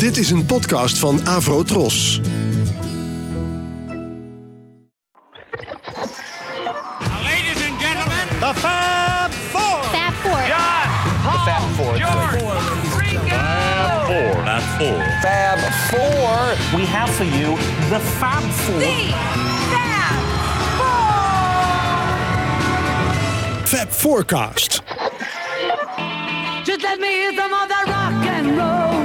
Dit is een podcast van Avro Tros. Ladies and gentlemen, The Fab Four. Fab Four. John, Paul, Fab Four. George, Ringo. Four. Not four. Fab Four. We have for you the Fab Four. Fab Fab Forecast. Just let me hear some of that rock and roll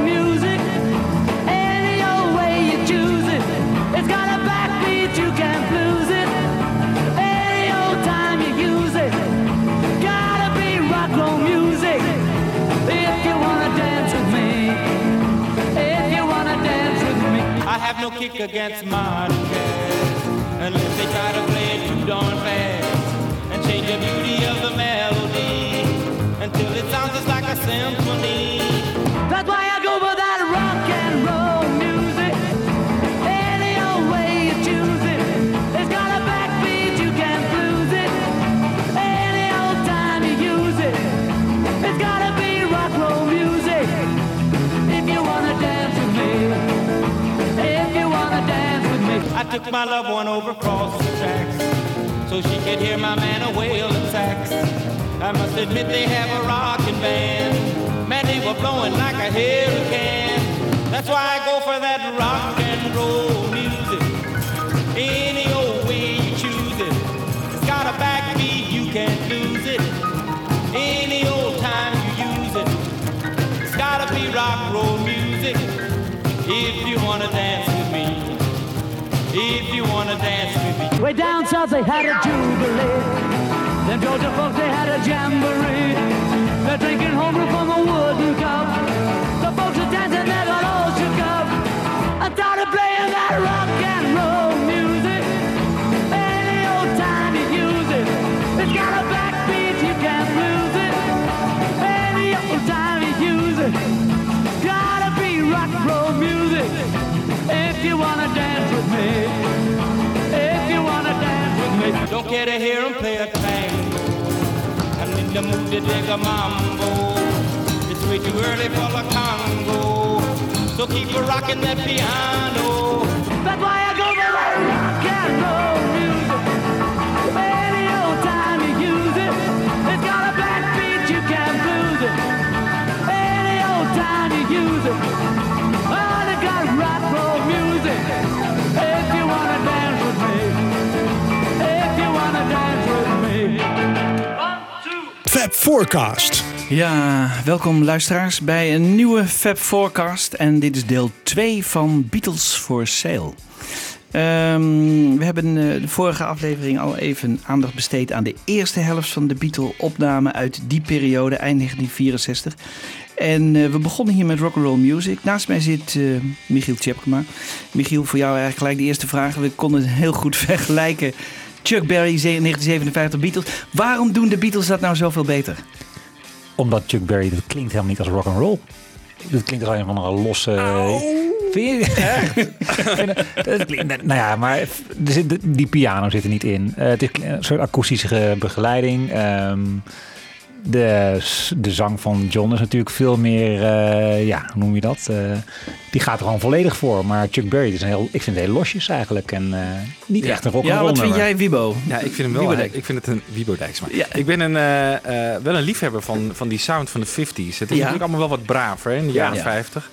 kick against modern jazz unless they try to play it too darn fast and change the beauty of the melody until it sounds just like a symphony. That's why I go for that took my loved one over across the tracks so she could hear my man a wailing sax. I must admit they have a rockin' band. Man, they were blowing like a hurricane. That's why I go for that rock and roll music. Any old way you choose it. It's got a backbeat, you can't lose it. Any old time you use it. It's gotta be rock and roll music. If you wanna dance. If you wanna dance with me. Way down south they had a jubilee. Them Georgia folks they had a jamboree. They're drinking homebrew from a wooden cup. To hear 'em play a tango. I'm in the mood to dig a mambo. It's way too early for the Congo. So keep a rocking that piano. That's why Fab Forecast. Ja, welkom luisteraars bij een nieuwe Fab Forecast. En dit is deel 2 van Beatles for Sale. Ehm, we hebben eh, de vorige aflevering al even aandacht besteed aan de eerste helft van de Beatle-opname uit die periode, eind 1964. En eh, we begonnen hier met rock'n'roll music. Naast mij zit eh, Michiel Tjepkema. Michiel, voor jou eigenlijk gelijk de eerste vraag. We konden heel goed vergelijken. Chuck Berry, 1957 Beatles. Waarom doen de Beatles dat nou zoveel beter? Omdat Chuck Berry, dat klinkt helemaal niet als rock and roll. Dat klinkt als een van een losse. Vind je? Dat klinkt- nou ja, maar er zit, die piano zit er niet in. Eh, het is een soort akoestische begeleiding. Ehm, de, de zang van John is natuurlijk veel meer, eh, ja, hoe noem je dat? Eh, die gaat er gewoon volledig voor. Maar Chuck Berry is een heel, ik vind het heel losjes eigenlijk. En eh, niet echt een rock and Ja, wat vind jij, Wibo? Ja, ik vind hem wel. Ik vind het een Wiebo Dijksma. Ja. Ik ben een, wel een liefhebber van, van die sound van de 50s. Het is natuurlijk allemaal wel wat braver hè, in de jaren Ja. 50.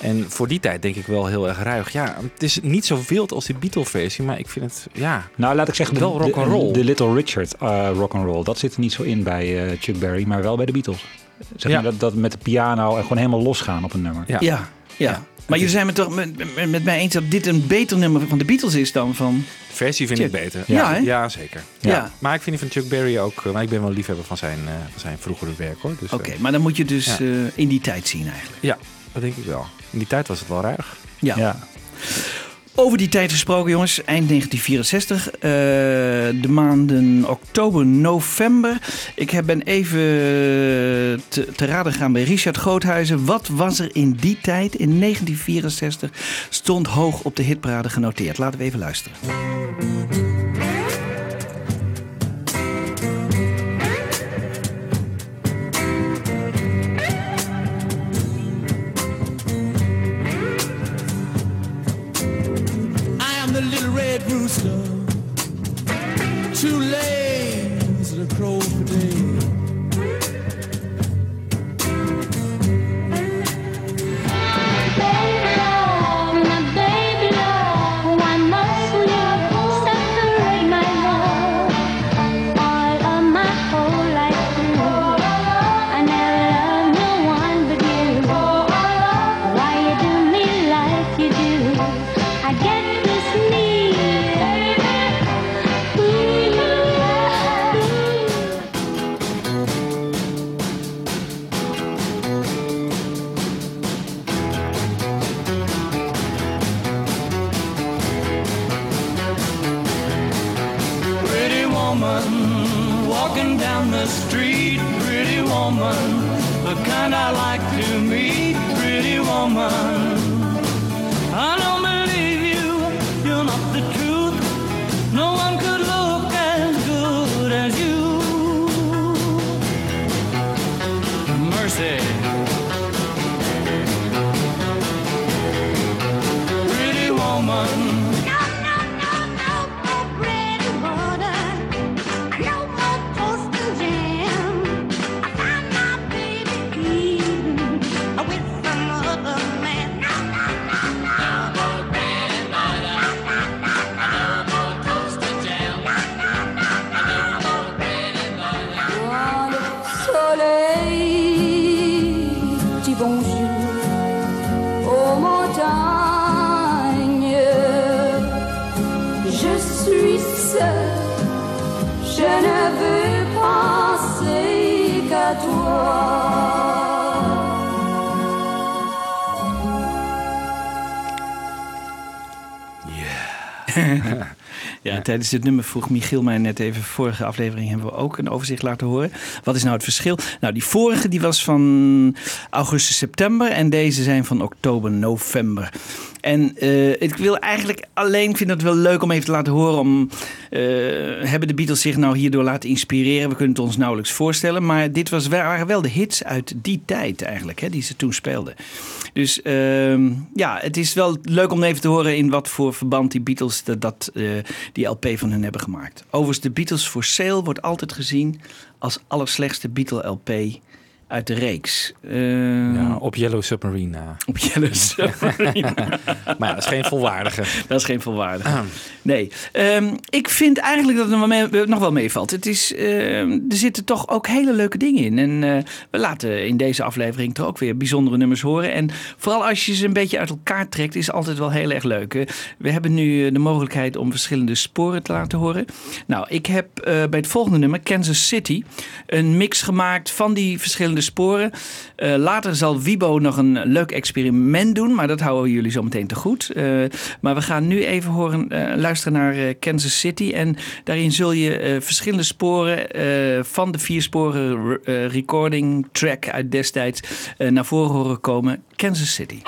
En voor die tijd denk ik wel heel erg ruig. Ja, het is niet zo wild als die Beatle-versie, maar ik vind het, ja... Nou, laat ik zeggen, de, Wel rock and roll. de, de Little Richard uh, rock and roll, dat zit er niet zo in bij eh, Chuck Berry, maar wel bij de Beatles. Zeg Ja. maar dat, dat met de piano en gewoon helemaal losgaan op een nummer. Ja. Ja, ja. Maar jullie zijn het toch met, met, met mij eens dat dit een beter nummer van de Beatles is dan van... Versie vind Chuck. ik beter. Ja, ja zeker. Ja. Maar ik vind die van Chuck Berry ook... eh, Maar ik ben wel liefhebber van zijn, eh, van zijn vroegere werk, hoor. Dus, Oké, eh, maar dan moet je dus Ja. eh, in die tijd zien eigenlijk. ja, dat denk ik wel. In die tijd was het wel ruig. Ja. Ja. Over die tijd gesproken, jongens. Eind 1964. eh, de maanden oktober, november. Ik heb- ben even te, te raden gegaan bij Richard Groothuizen. Wat was er in die tijd, in 1964, stond hoog op de hitparade genoteerd? Laten we even luisteren. Down the street. Pretty woman, the kind I like to meet. Pretty woman, tijdens dit nummer vroeg Michiel mij net even. Vorige aflevering hebben we ook een overzicht laten horen. Wat is nou het verschil? Nou, die vorige die was van augustus, september. En deze zijn van oktober, november. En eh, ik wil eigenlijk alleen, vind het wel leuk om even te laten horen. Om, eh, hebben de Beatles zich nou hierdoor laten inspireren? We kunnen het ons nauwelijks voorstellen. Maar dit was, waren wel de hits uit die tijd eigenlijk, hè, die ze toen speelden. Dus ehm, ja, het is wel leuk om even te horen in wat voor verband die Beatles dat, dat, eh, die LP van hun hebben gemaakt. Overigens, de Beatles for Sale wordt altijd gezien als allerslechtste Beatle-LP uit de reeks. Ehm, Ja, op Yellow Submarine. na. Op Yellow Submarine. Maar ja, dat is geen volwaardige. Dat is geen volwaardige. Nee. Ehm, ik vind eigenlijk dat het nog mee- nog wel meevalt. Het is, ehm, er zitten toch ook hele leuke dingen in. En eh, we laten in deze aflevering toch ook weer bijzondere nummers horen. En vooral als je ze een beetje uit elkaar trekt, is altijd wel heel erg leuk. Eh, We hebben nu eh, de mogelijkheid om verschillende sporen te laten horen. Nou, ik heb eh, bij het volgende nummer, Kansas City, een mix gemaakt van die verschillende sporen. Eh, later zal Wibo nog een leuk experiment doen, maar dat houden we jullie zo meteen te goed. Eh, maar we gaan nu even horen, eh, luisteren naar Kansas City. En daarin zul je verschillende sporen van de vier sporen re- recording track uit destijds naar voren horen komen. Kansas City.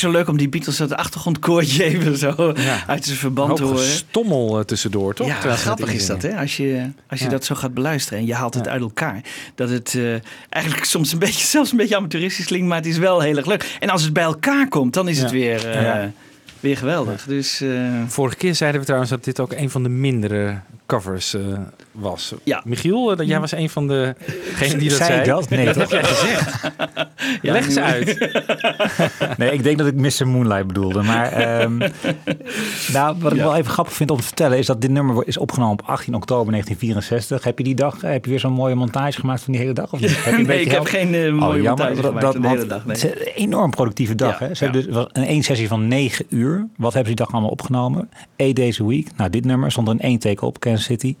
Is, zo leuk om die Beatles dat achtergrondkoortje even zo Ja. uit zijn verband te horen. stommel eh, tussendoor, toch? Ja, grappig is dat, hè? Als je, als je Ja. dat zo gaat beluisteren en je haalt het uit elkaar. Dat het eh, eigenlijk soms een beetje, zelfs een beetje amateuristisch klinkt, maar het is wel heel erg leuk. En als het bij elkaar komt, dan is het weer, eh, Ja. weer geweldig. Dus eh, Vorige keer zeiden we trouwens dat dit ook een van de mindere covers eh, was. Ja. Michiel, dat jij was een van degenen die dat Zei zei. dat? Nee, dat toch? heb jij gezegd. ja, Leg nu- uit. Nee, ik denk dat ik Mr. Moonlight bedoelde. Maar ehm, nou, wat ik Ja. wel even grappig vind om te vertellen... is dat dit nummer is opgenomen op 18 oktober 1964. Heb je die dag, heb je weer zo'n mooie montage gemaakt van die hele dag? Of niet? Heb je een Nee, ik heb geen eh, Oh, mooie montage gemaakt dat, van de hele dag. Nee. Het is een enorm productieve dag. Ja, hè? Ze hebben dus een één sessie van 9 uur. Wat hebben ze die dag allemaal opgenomen? Eight days a week. Nou, dit nummer stond er in één teken op, Kansas City.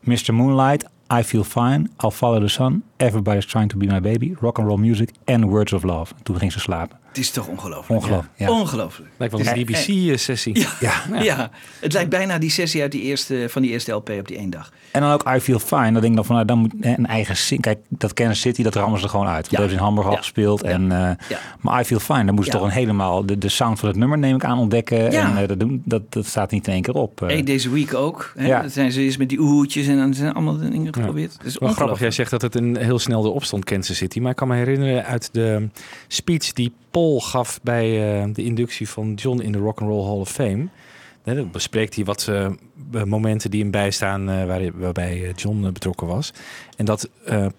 Mr. Moonlight, I Feel Fine, I'll Follow the Sun, Everybody's Trying to Be My Baby, Rock and Roll Music en Words of Love. Toen ging ze slapen. Het is toch ongelooflijk. Ongelooflijk. Ja. Ongelooflijk. Lijkt wel een Ja. BBC-sessie. Ja, Ja. ja. het lijkt bijna die sessie uit die eerste, van die eerste LP op die één dag. En dan ook I Feel Fine. Dan denk ik dan van, nou, dan moet een eigen zin. Kijk, dat Kansas City, dat rammen ze er gewoon uit. Ja. dat hebben ze in Hamburg al Ja. gespeeld. En, eh, Ja. Maar I Feel Fine, dan moest ze Ja. toch een helemaal de, de sound van het nummer, neem ik aan, ontdekken. Ja. En eh, dat, doen, dat, dat staat niet in één keer op. eh. Eén deze week ook. Hè? Ja. Dat zijn ze eens met die oehoedjes en dan zijn allemaal dingen geprobeerd. Het is Wel grappig, jij zegt dat het een heel snel erop stond, Kansas City. Maar ik kan me herinneren uit de speech die Paul gaf bij eh, de inductie van John in de Rock and Roll Hall of Fame. Dan bespreekt hij wat eh, momenten die hem bijstaan waar, waarbij John betrokken was. En dat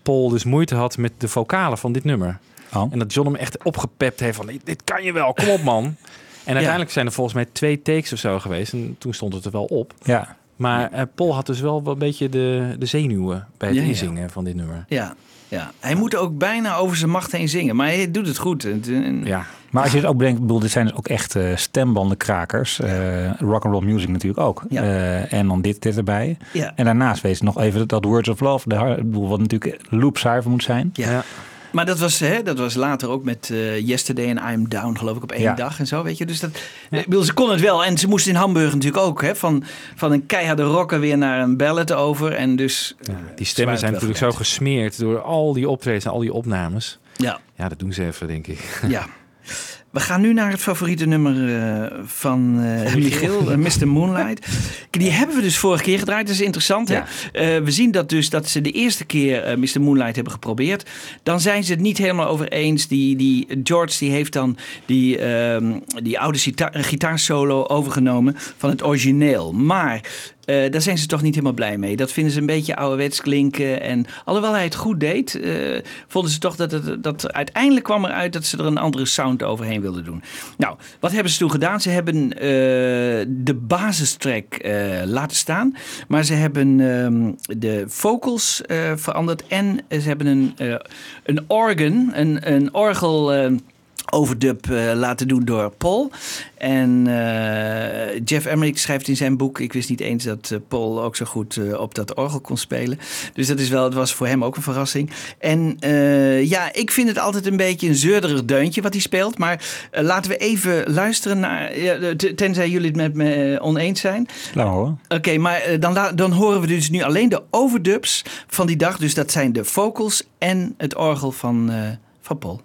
Paul dus moeite had met de vocalen van dit nummer. Oh. En dat John hem echt opgepept heeft van, dit kan je wel, kom op man. En uiteindelijk zijn er volgens mij twee takes of zo geweest. En toen stond het er wel op. Ja. Maar eh, Paul had dus wel een beetje de, de zenuwen bij het Ja, ja. inzingen van dit nummer. Ja, ja, hij moet ook bijna over zijn macht heen zingen. Maar hij doet het goed. En- Ja, Maar als je het ook bedenkt, bedoel, dit zijn dus ook echt eh stembandenkrakers. Eh rock and roll music natuurlijk ook. Ja. Eh, en dan dit, dit erbij. Ja. En daarnaast wees nog even dat Words of Love, de, har- ik bedoel, wat natuurlijk loopzuiver moet zijn. Ja. Maar dat was, hè, dat was later ook met eh, Yesterday en I'm Down, geloof ik, op één Ja. dag en zo, weet je. Dus dat, ik bedoel, ze kon het wel. En ze moesten in Hamburg natuurlijk ook, hè, van, van een keiharde rocker weer naar een ballad over. En dus... Ja, die stemmen zijn natuurlijk zo gesmeerd door al die optredens en al die opnames. Ja, Ja, dat doen ze even, denk ik. ja. We gaan nu naar het favoriete nummer eh, van eh Michiel, eh, Mr. Moonlight. Die hebben we dus vorige keer gedraaid. Dat is interessant. Hè? Ja. We zien dat dus dat ze de eerste keer Mr. Moonlight hebben geprobeerd. Dan zijn ze het niet helemaal over eens. Die, die George die heeft dan die, ehm, die oude gita- gitaarsolo overgenomen van het origineel. Maar eh, daar zijn ze toch niet helemaal blij mee. Dat vinden ze een beetje ouderwets klinken. En alhoewel hij het goed deed, eh, vonden ze toch dat het dat uiteindelijk kwam eruit dat ze er een andere sound overheen wilden doen. Nou, wat hebben ze toen gedaan? Ze hebben eh, de basistrack laten staan, maar ze hebben ehm, de vocals veranderd en ze hebben een, een organ, een, een orgel. Overdub eh, laten doen door Paul. En eh, Jeff Emmerich schrijft in zijn boek... ik wist niet eens dat eh, Paul ook zo goed op dat orgel kon spelen. Dus dat is wel, het was voor hem ook een verrassing. En ja, ik vind het altijd een beetje een zeurderig deuntje wat hij speelt. Maar laten we even luisteren naar... tenzij jullie het met me oneens zijn. Laat maar horen. Oké, maar dan, dan horen we dus nu alleen de overdubs van die dag. Dus dat zijn de vocals en het orgel van, eh, van Paul.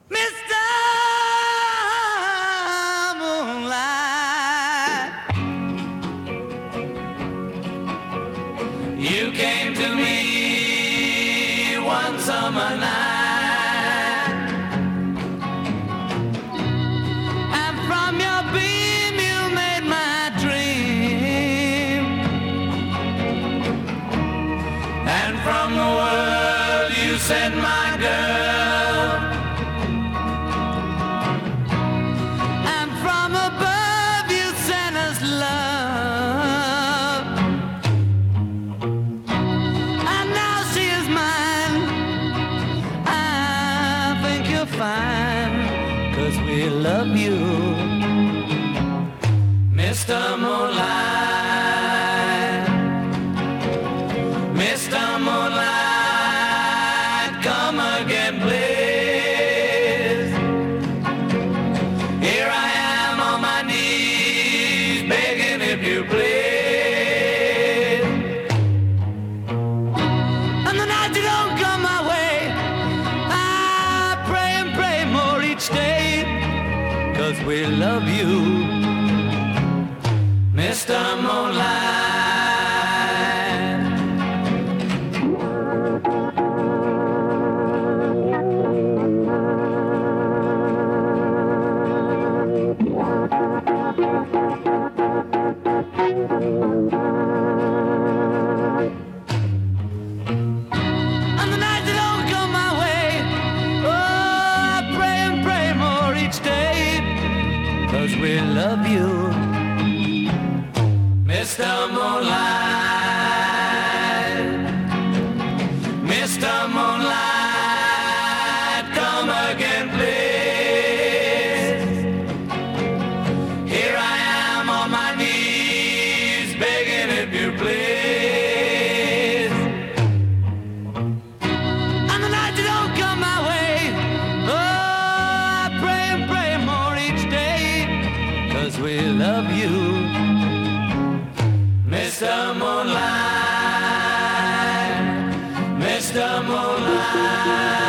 Mr. Moonlight,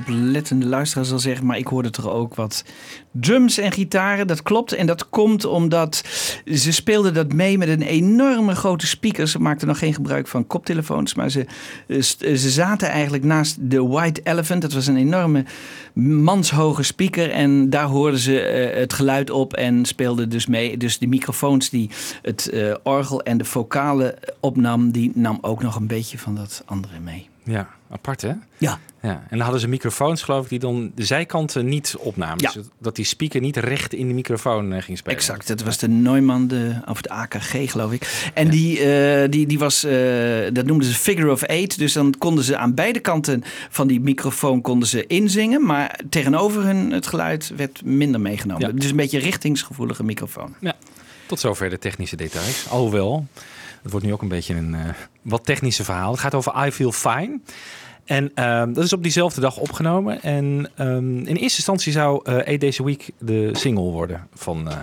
oplettende luisteraar zal zeggen, maar ik hoorde toch ook wat drums en gitaren. Dat klopt en dat komt omdat ze speelden dat mee met een enorme grote speaker. Ze maakten nog geen gebruik van koptelefoons, maar ze, eh, eh, ze zaten eigenlijk naast de White Elephant. Dat was een enorme manshoge speaker en daar hoorden ze eh, het geluid op en speelden dus mee. Dus de microfoons die het orgel en de vocalen opnam, die nam ook nog een beetje van dat andere mee. Ja, apart hè? Ja. Ja, en dan hadden ze microfoons, geloof ik, die dan de zijkanten niet opnamen. Ja. Dus dat die speaker niet recht in de microfoon eh, ging spelen. Exact, dat was de Neumann, de, of de AKG geloof ik. En die, eh, die, die was, eh, dat noemden ze figure of eight. Dus dan konden ze aan beide kanten van die microfoon konden ze inzingen. Maar tegenover hun het geluid werd minder meegenomen. Ja. Dus een beetje richtingsgevoelige microfoon. Ja, tot zover de technische details. Alhoewel, het wordt nu ook een beetje een eh, wat technische verhaal. Het gaat over I Feel Fine. En ehm, dat is op diezelfde dag opgenomen. En ehm, in eerste instantie zou eh Eight Days a Week de single worden van, eh,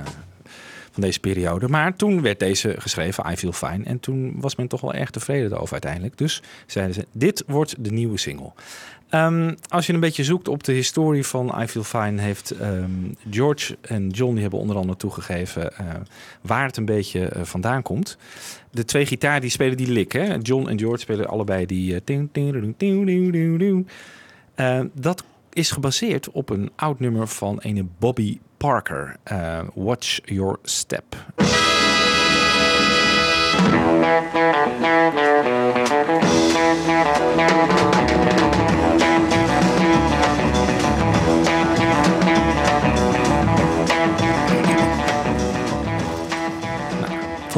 van deze periode. Maar toen werd deze geschreven, I Feel Fine. En toen was men toch wel erg tevreden over uiteindelijk. Dus zeiden ze, dit wordt de nieuwe single. Ehm, als je een beetje zoekt op de historie van I Feel Fine, heeft George en John die hebben onder andere toegegeven eh, waar het een beetje eh, vandaan komt. De twee gitaar die spelen die lick. Hè? John en George spelen allebei die. eh. Eh, dat is gebaseerd op een oud nummer van ene Bobby Parker. eh, Watch Your Step.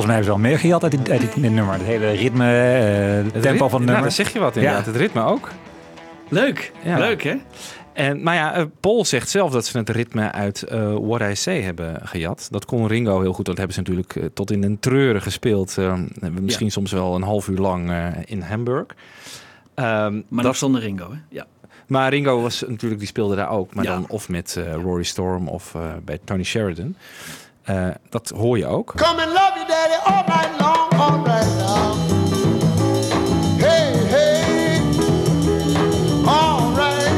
Mij hebben ze wel meer gehad uit dit, uit dit nummer. Het hele ritme, eh, het Het tempo rit- van het Nou, nummer. daar zeg je wat inderdaad. Het ritme ook. Leuk, Ja. leuk hè? En, maar ja, eh, Paul zegt zelf dat ze het ritme uit eh, What I Say hebben gejat. Dat kon Ringo heel goed. Dat hebben ze natuurlijk tot in een treuren gespeeld. Misschien soms wel een half uur lang eh, in Hamburg. Ehm, Maar dat, zonder Ringo hè? Ja. maar Ringo was natuurlijk, die speelde daar ook. Maar Ja. dan of met eh, Rory Storm of eh, bij Tony Sheridan. Eh, dat hoor je ook. Come and love you, daddy, all night long, all right now. Hey, hey, all right.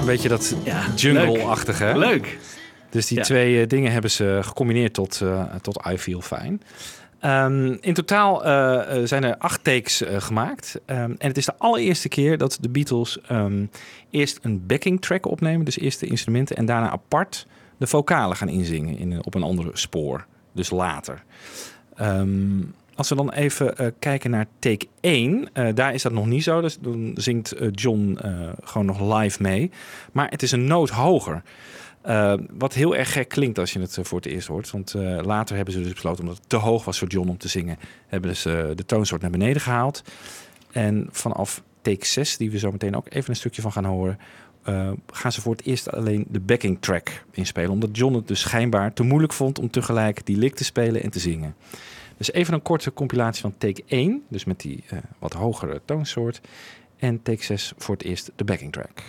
Een beetje dat Ja, jungle-achtige. hè? Leuk. Dus die Ja. twee eh, dingen hebben ze gecombineerd tot, eh, tot I Feel Fine. Ehm, in totaal zijn er acht takes gemaakt. Ehm, en het is de allereerste keer dat de Beatles ehm, eerst een backing track opnemen. Dus eerst de instrumenten en daarna apart de vocalen gaan inzingen in, op een andere spoor. Dus later. Ehm, als we dan even eh, kijken naar take 1, eh, daar is dat nog niet zo. Dus dan zingt eh, John gewoon nog live mee. Maar het is een noot hoger. Wat heel erg gek klinkt als je het voor het eerst hoort. Want later hebben ze dus besloten, omdat het te hoog was voor John om te zingen, hebben ze de toonsoort naar beneden gehaald. En vanaf take 6, die we zo meteen ook even een stukje van gaan horen, eh, gaan ze voor het eerst alleen de backing track inspelen. Omdat John het dus schijnbaar te moeilijk vond om tegelijk die lick te spelen en te zingen. Dus even een korte compilatie van take 1, dus met die eh, wat hogere toonsoort. En take 6 voor het eerst de backing track.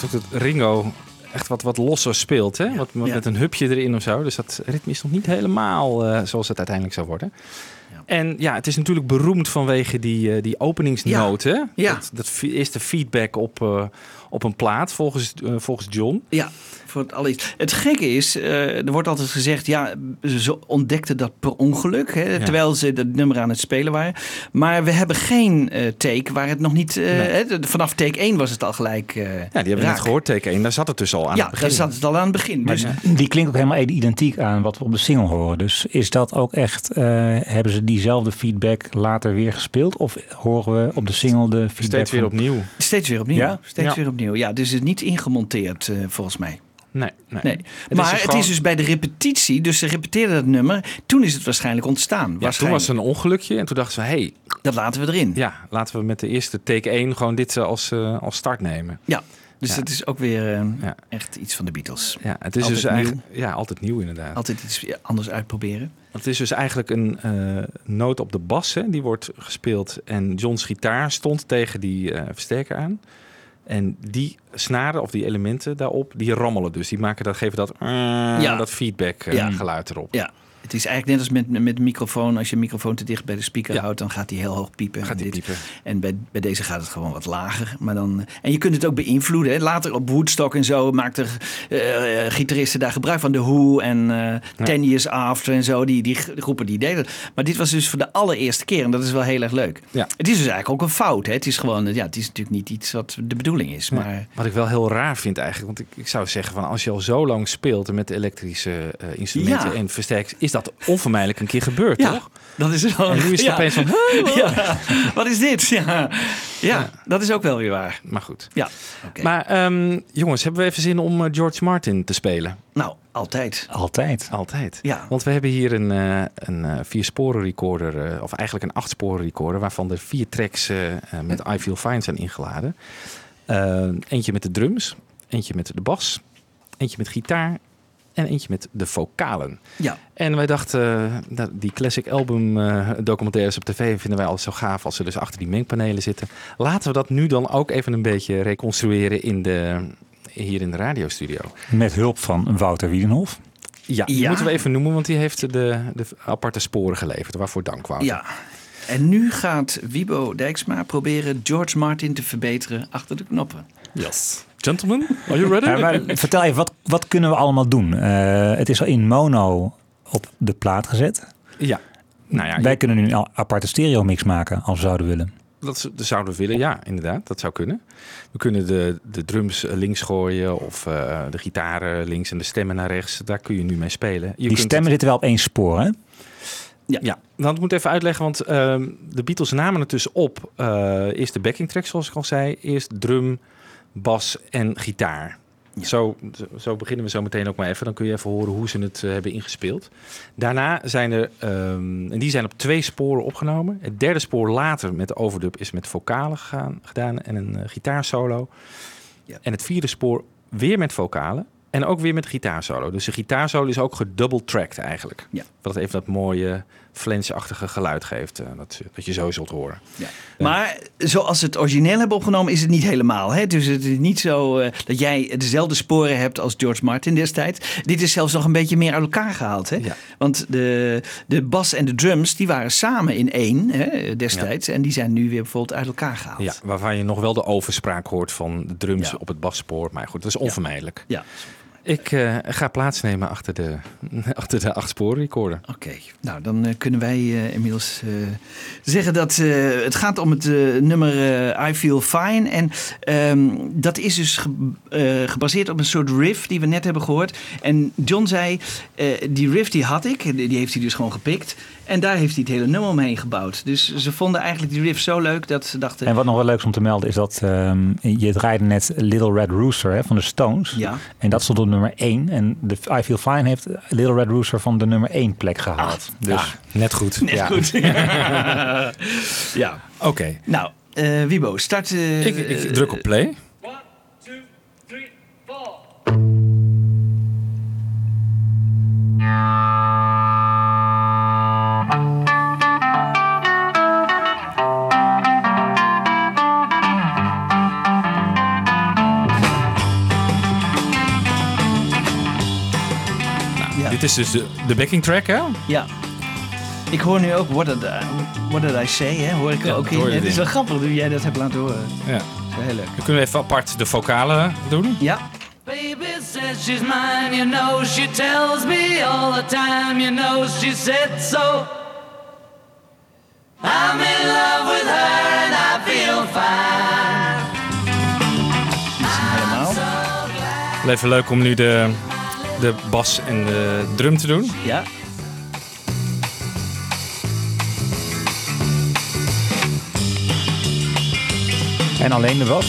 Dat Ringo echt wat, wat losser speelt. Hè? Wat. Met een hupje erin of zo. Dus dat ritme is nog niet helemaal eh, zoals het uiteindelijk zou worden. En ja, het is natuurlijk beroemd vanwege die, eh, die openingsnoot. hè? Ja. Dat, dat eerste feedback op, eh, op een plaat, volgens, eh, volgens John. Ja, voor het allereerst. Het gekke is, eh, er wordt altijd gezegd, ja, ze ontdekten dat per ongeluk, hè, terwijl ze dat nummer aan het spelen waren. Maar we hebben geen eh, take waar het nog niet, eh, hè, de- vanaf take 1 was het al gelijk eh Ja, die hebben we net gehoord, teken 1. Daar zat het dus al aan Ja, het begin. daar zat het al aan het begin. Maar Dus, die klinkt ook helemaal identiek aan wat we op de single horen. Dus is dat ook echt, eh, hebben ze diezelfde feedback later weer gespeeld? Of horen we op de single de feedback Steeds weer van- opnieuw. steeds weer opnieuw. Ja? Steeds Ja. weer opnieuw. Ja, dus het is niet ingemonteerd eh, volgens mij. Nee, nee. Maar het gewoon- is dus bij de repetitie, dus ze repeteerden dat nummer. Toen is het waarschijnlijk ontstaan. Ja, toen was een ongelukje en toen dachten ze, hey, Dat laten we erin. ja, laten we met de eerste take 1 gewoon dit eh, als, eh, als start nemen. Ja, dus Ja. dat is ook weer Ja. echt iets van de Beatles. Ja, het is Altijd dus eigenlijk ja, altijd nieuw inderdaad. Altijd iets anders uitproberen. Het is dus eigenlijk een eh, noot op de bas, hè, die wordt gespeeld. En John's gitaar stond tegen die versterker aan. En die snaren of die elementen daarop, die rammelen dus. Die maken dat, geven dat, Ja. dat feedback eh, Ja. geluid erop. Ja, het is eigenlijk net als met, met microfoon. Als je een microfoon te dicht bij de speaker Ja. houdt, dan gaat die heel hoog piepen. Gaat En dit- piepen. En bij, bij deze gaat het gewoon wat lager. Maar dan, en je kunt het ook beïnvloeden. Hè. Later op Woodstock en zo maakten eh, eh, gitaristen daar gebruik van. De Who en eh Ten Years After en zo. Die, die groepen die deden. Maar dit was dus voor de allereerste keer. En dat is wel heel erg leuk. Ja. Het is dus eigenlijk ook een fout. Hè. Het is gewoon, ja, het is natuurlijk niet iets wat de bedoeling is. Maar Wat ik wel heel raar vind eigenlijk, want ik, ik zou zeggen van als je al zo lang speelt en met de elektrische eh, instrumenten en versterkers, is dat onvermijdelijk een keer gebeurd, ja, toch? dat is wel. En nu is het ja. opeens van, Ja, wat is dit? Ja. Ja, dat is ook wel weer waar. maar goed. Ja, oké. Maar ehm, jongens, hebben we even zin om eh, George Martin te spelen? Nou, altijd. Altijd. Altijd. Ja. Want we hebben hier een, eh een eh, vier sporen recorder, eh, of eigenlijk een acht sporen recorder, waarvan er vier tracks met I Feel Fine zijn ingeladen. Eh, eentje met de drums, eentje met de bas, eentje met gitaar en eentje met de vocalen. Ja. En wij dachten, eh, dat die classic album eh, documentaires op tv vinden wij altijd zo gaaf als ze dus achter die mengpanelen zitten. Laten we dat nu dan ook even een beetje reconstrueren in de, hier in de radiostudio. Met hulp van Wouter Wiedenhof. Ja, die Ja. moeten we even noemen, want die heeft de, de aparte sporen geleverd. Waarvoor dank, Wouter. Ja. En nu gaat Wibo Dijksma proberen George Martin te verbeteren achter de knoppen. Yes. Gentlemen, are you ready? Ja, maar vertel even, wat, wat kunnen we allemaal doen? Eh, het is al in mono op de plaat gezet. Ja. Nou ja, Wij kunnen nu een aparte stereo mix maken als we zouden willen. dat, zouden we willen. Ja, inderdaad. Dat zou kunnen. We kunnen de, de drums eh, links gooien of eh, de gitaren links en de stemmen naar rechts. Daar kun je nu mee spelen. Je Die stemmen zitten wel op één spoor, hè? Ja, dan moet ik even uitleggen, want ehm, de Beatles namen het dus op. eerst de backing track, zoals ik al zei. Eerst drum, bas en gitaar. Zo, zo beginnen we zo meteen ook maar even. Dan kun je even horen hoe ze het eh, hebben ingespeeld. Daarna zijn er, ehm, en die zijn op twee sporen opgenomen. Het derde spoor later met de overdub is met vocalen gegaan, gedaan en een eh, gitaarsolo. Ja. En het vierde spoor weer met vocalen en ook weer met gitaarsolo. Dus de gitaarsolo is ook gedouble-tracked eigenlijk. Ja. Wat even dat mooie flensachtige geluid geeft. eh, dat, dat je zo zult horen. Ja. Maar zoals het origineel hebben opgenomen, is het niet helemaal. Hè? Dus het is niet zo eh, dat jij dezelfde sporen hebt als George Martin destijds. Dit is zelfs nog een beetje meer uit elkaar gehaald. Hè? Ja. Want de, de bas en de drums die waren samen in één hè, destijds. En die zijn nu weer bijvoorbeeld uit elkaar gehaald. Ja, waarvan je nog wel de overspraak hoort van de drums op het basspoor. Maar goed, dat is onvermijdelijk. Ja. Ik eh, ga plaatsnemen achter de, achter de acht sporen recorder. Oké, nou dan eh, kunnen wij eh, inmiddels eh, zeggen dat eh, het gaat om het nummer I Feel Fine. En ehm, dat is dus ge- eh, gebaseerd op een soort riff die we net hebben gehoord. En John zei, eh, die riff die had ik, die die heeft hij dus gewoon gepikt. En daar heeft hij het hele nummer omheen gebouwd. Dus ze vonden eigenlijk die riff zo leuk dat ze dachten... En wat nog wel leuk is om te melden is dat ehm, je draaide net Little Red Rooster hè, van de Stones. Ja. En dat stond op nummer 1. En de I Feel Fine heeft Little Red Rooster van de nummer 1 plek gehaald. dus Ja, net goed. Net ja. goed. ja. Oké, Nou, eh, Wibo, start... eh, ik, ik druk op play. Dit is dus de, de backing track, hè? Ja. Ik hoor nu ook What Did I, what did I Say, hè? Hoor ik Ja, ook in. Het is wel grappig hoe jij dat hebt laten horen. Ja. Dat is wel heel leuk. Dan kunnen we even apart de vocalen doen. Ja. Baby says she's mine, you know she tells me all the time, you know she said so. I'm in love with her and I feel fine. Helemaal. Even leuk om nu de, de bas en de drum te doen. Ja. En alleen de was.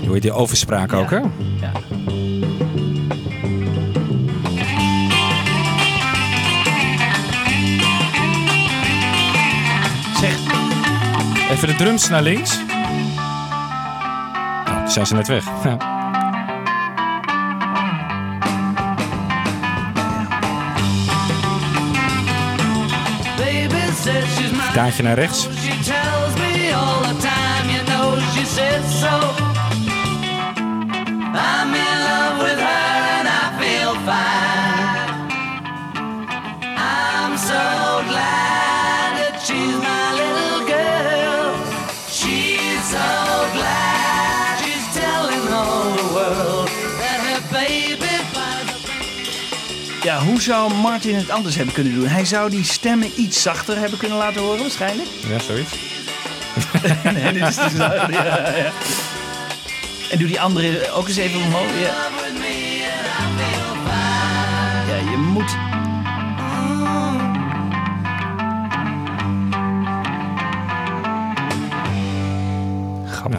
Je hoort die overspraak ook, hè? Ja. Zeg, Even de drums naar links. Zijn ze net weg. Ja. Baby says she's mine. Daadje naar rechts. Hoe zou Martin het anders hebben kunnen doen? Hij zou die stemmen iets zachter hebben kunnen laten horen, waarschijnlijk. Ja, zoiets. nee, dit is dus, ja, ja. En doe die andere ook eens even omhoog. Ja, ja je moet...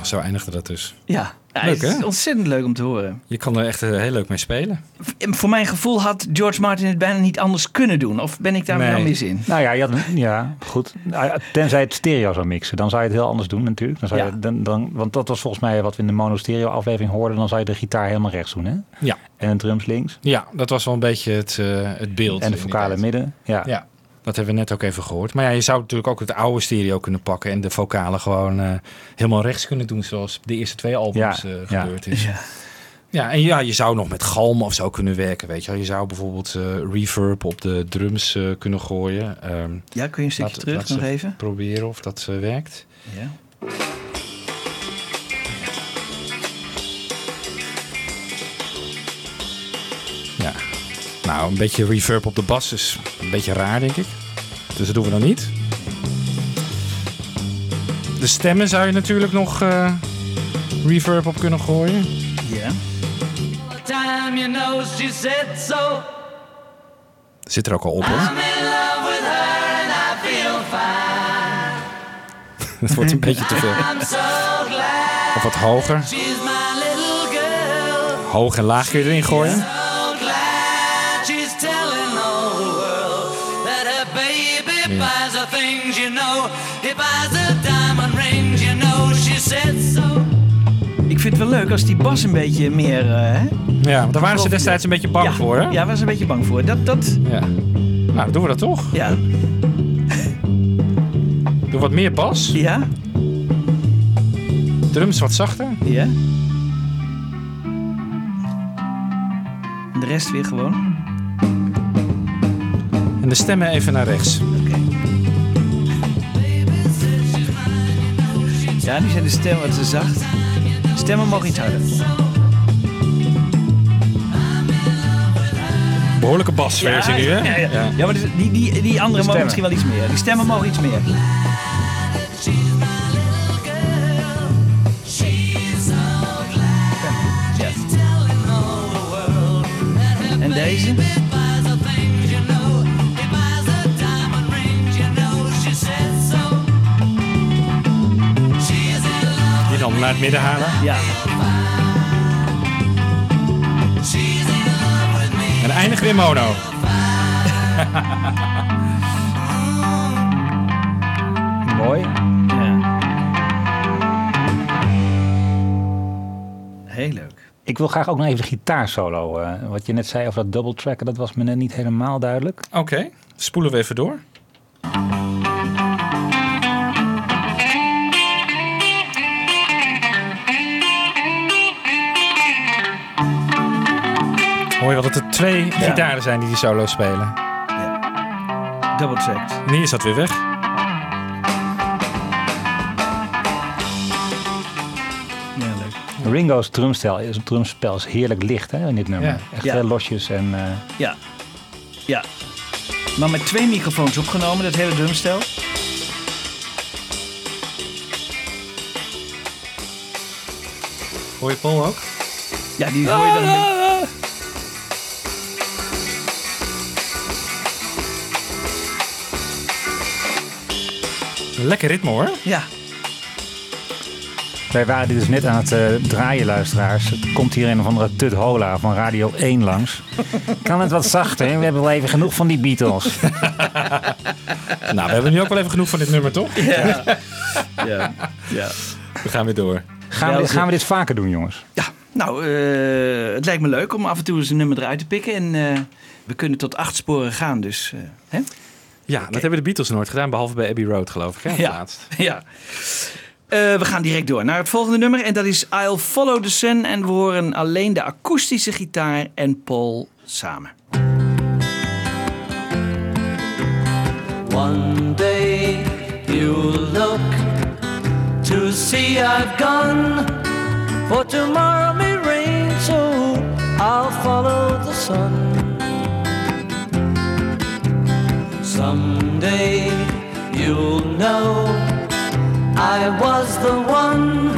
Nou, zo eindigde dat dus. Ja, ja Leuk, het is hè? ontzettend leuk om te horen. Je kan er echt eh, heel leuk mee spelen. En Voor mijn gevoel had George Martin het bijna niet anders kunnen doen. Of ben ik daar Nee. nou mis in? Nou ja, je had, een- ja, goed. Ja, Tenzij het stereo zou mixen, dan zou je het heel anders doen natuurlijk. Dan zou Ja. je, dan, dan, want dat was volgens mij wat we in de mono-stereo aflevering hoorden. Dan zou je de gitaar helemaal rechts doen, hè? Ja. En de drums links. Ja, dat was wel een beetje het, eh, het beeld. En de tijd. midden. Ja. Ja, dat hebben we net ook even gehoord. Maar ja, je zou natuurlijk ook het oude stereo kunnen pakken... en de vocalen gewoon eh, helemaal rechts kunnen doen... zoals de eerste twee albums Ja, eh, ja. gebeurd is. Ja. Ja, en ja, je zou nog met galm of zo kunnen werken, weet je wel. Je zou bijvoorbeeld eh, reverb op de drums kunnen gooien. Ehm, Ja, kun je een stukje terug nog even? Proberen of dat werkt. Ja. Nou, een beetje reverb op de bas is een beetje raar, denk ik. Dus dat doen we dan niet. De stemmen zou je natuurlijk nog eh, reverb op kunnen gooien. Ja. Zit er ook al op, hoor. Het wordt een beetje te veel. Of wat hoger. Hoog en laag kun je erin gooien. Baby buys her things, you know. He buys her diamond rings, you know. She said so. Ik vind het wel leuk als die bas een beetje meer... eh, hè? Ja, want daar waren ze destijds een beetje bang ja. voor, hè? Ja, was een beetje bang voor. Dat, dat, Ja. Nou, dan doen we dat toch. ja. Doe wat meer bas. Ja? Drums wat zachter. Ja? De rest weer gewoon? En de stemmen even naar rechts. Oké. Ja, nu zijn de stemmen wat te zacht. Stemmen mogen iets harder. Behoorlijke basversie nu, hè? Ja, ja. ja maar die, die, die andere mogen misschien wel iets meer. Die stemmen mogen iets meer. Ja. En deze? Naar het midden halen. Ja. En eindigen weer mono. Mooi. ja. Heel leuk. Ik wil graag ook nog even de gitaarsolo. eh wat je net zei over dat double tracken, dat was me net niet helemaal duidelijk. Oké, spoelen we even door. Hoor je wel dat er twee gitaren zijn die die solo spelen. Double tracked. Nu is dat weer weg. Ja, leuk. Ringo's drumstel is, drumspel is heerlijk licht hè, in dit nummer. Ja. Echt Ja. heel losjes en... eh, Ja. Ja. Maar met twee microfoons opgenomen, dat hele drumstel. Hoor je Paul ook? Ja, die hoor je dan... Lekker ritme hoor. Ja. Wij waren dit dus net aan het eh, draaien, luisteraars. Het komt hier een of andere Tut Hola van Radio 1 langs. kan het wat zachter? We hebben wel even genoeg van die Beatles. Nou, we hebben nu ook wel even genoeg van dit nummer, toch? Ja. ja. ja. We gaan weer door. Gaan, we, Ja, gaan we dit vaker doen, jongens? Ja, nou, eh, het lijkt me leuk om af en toe eens een nummer eruit te pikken. En eh, we kunnen tot acht sporen gaan, dus... eh, hè? Ja, dat hebben de Beatles nooit gedaan, behalve bij Abbey Road, geloof ik. Hè, Ja. laatst. ja. Eh, we gaan direct door naar het volgende nummer. En dat is I'll Follow the Sun. En we horen alleen de akoestische gitaar en Paul samen. One day you'll look to see I've gone, for tomorrow may rain, so I'll follow the sun. Someday you'll know I was the one,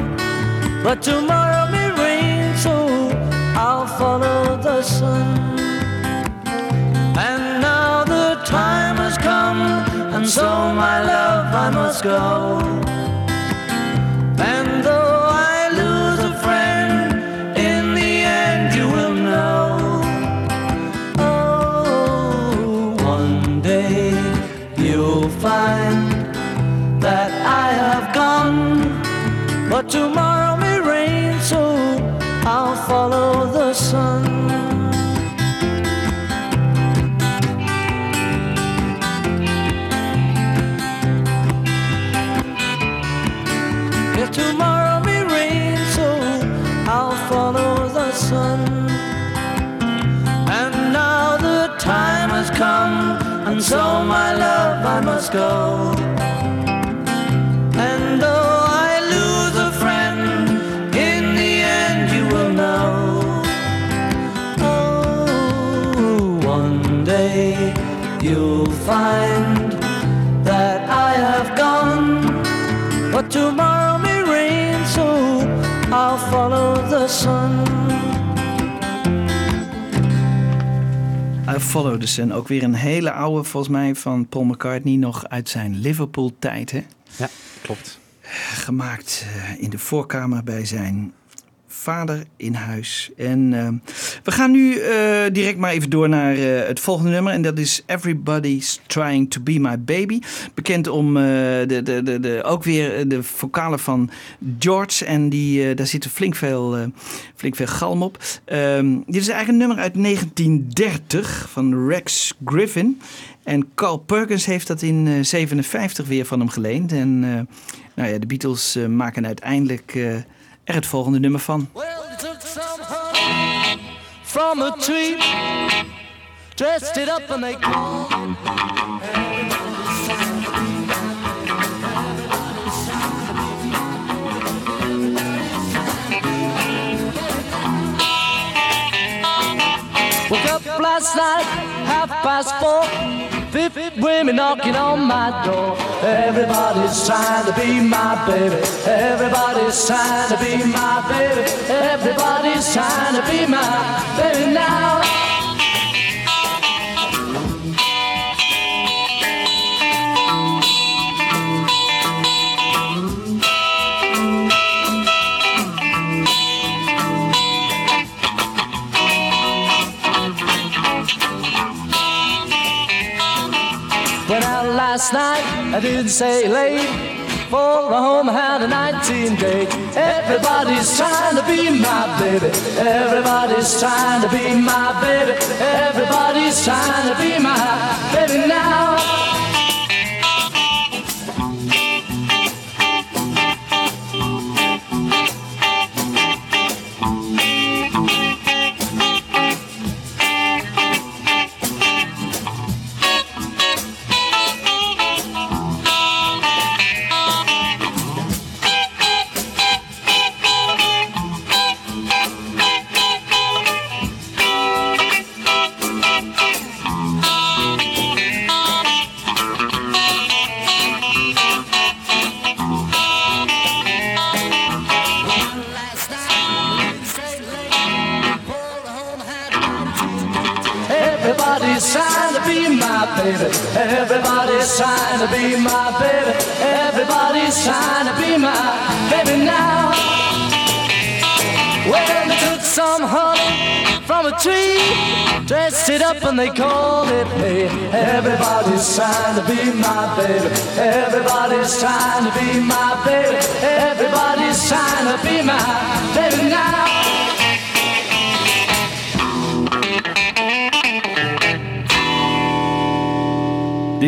but tomorrow may rain, so I'll follow the sun. And now the time has come, and so my love I must go. And though but tomorrow may rain, so I'll follow the sun. Tomorrow may rain, so I'll follow the sun. And now the time has come, and so my love I must go. Follow the sun. I Follow the Sun. Ook weer een hele oude, volgens mij, van Paul McCartney. Nog uit zijn Liverpool-tijd, hè? Ja, klopt. gemaakt eh, in de voorkamer bij zijn vader in huis. En eh, we gaan nu eh, direct maar even door naar eh, het volgende nummer. En dat is Everybody's Trying to Be My Baby. Bekend om de, de, de, de, ook weer de vocalen van George. En die, daar zit flink veel, flink veel galm op. Ehm, dit is eigenlijk een nummer uit 1930 van Rex Griffin. En Carl Perkins heeft dat in eh 57 weer van hem geleend. En nou ja, de Beatles maken uiteindelijk er het volgende nummer van. Well, took from a tree, dressed it up and they Woke up last night, half past four. Fifty women knocking on my door. Everybody's trying to be my baby. Everybody's trying to be my baby. Everybody's trying to be my baby now. Went out last night, I didn't say late. For the home had a 19 date. Everybody's trying to be my baby. Everybody's trying to be my baby. Everybody's trying to be my baby now.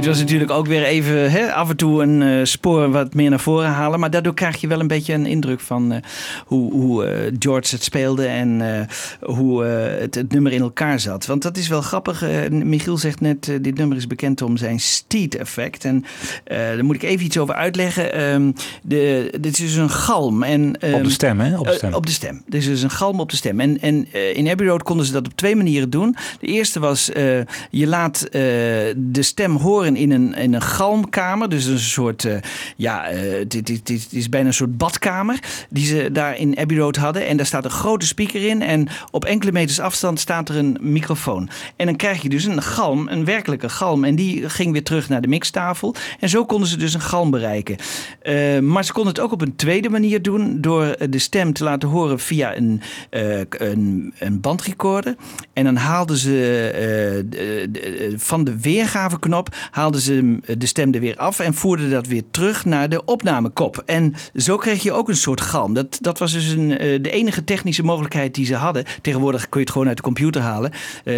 Dit was natuurlijk ook weer even hè, af en toe een eh, spoor wat meer naar voren halen. Maar daardoor krijg je wel een beetje een indruk van eh, hoe, hoe eh, George het speelde en hoe het, het nummer in elkaar zat. Want dat is wel grappig. Michiel zegt net, dit nummer is bekend om zijn Steed-effect. En eh, daar moet ik even iets over uitleggen. Ehm, de, dit is dus een galm. En, ehm, Op de stem, hè? Op de stem. op de stem. Dit is dus een galm op de stem. En, en in Abbey Road konden ze dat op twee manieren doen. De eerste was, je laat de stem horen in een, in een galmkamer. Dus een soort, eh, ja, eh, dit, dit, dit is bijna een soort badkamer. Die ze daar in Abbey Road hadden. En daar staat een grote speaker in. En op enkele meters afstand staat er een microfoon. En dan krijg je dus een galm, een werkelijke galm. En die ging weer terug naar de mixtafel. En zo konden ze dus een galm bereiken. Eh, maar ze konden het ook op een tweede manier doen. Door de stem te laten horen via een, een, een bandrecorder. En dan haalden ze van de weergaveknop haalden ze eh, de stem er weer af en voerden dat weer terug naar de opnamekop. En zo kreeg je ook een soort galm. Dat, dat was dus een, eh, de enige technische mogelijkheid die ze hadden. Tegenwoordig kun je het gewoon uit de computer halen. Eh,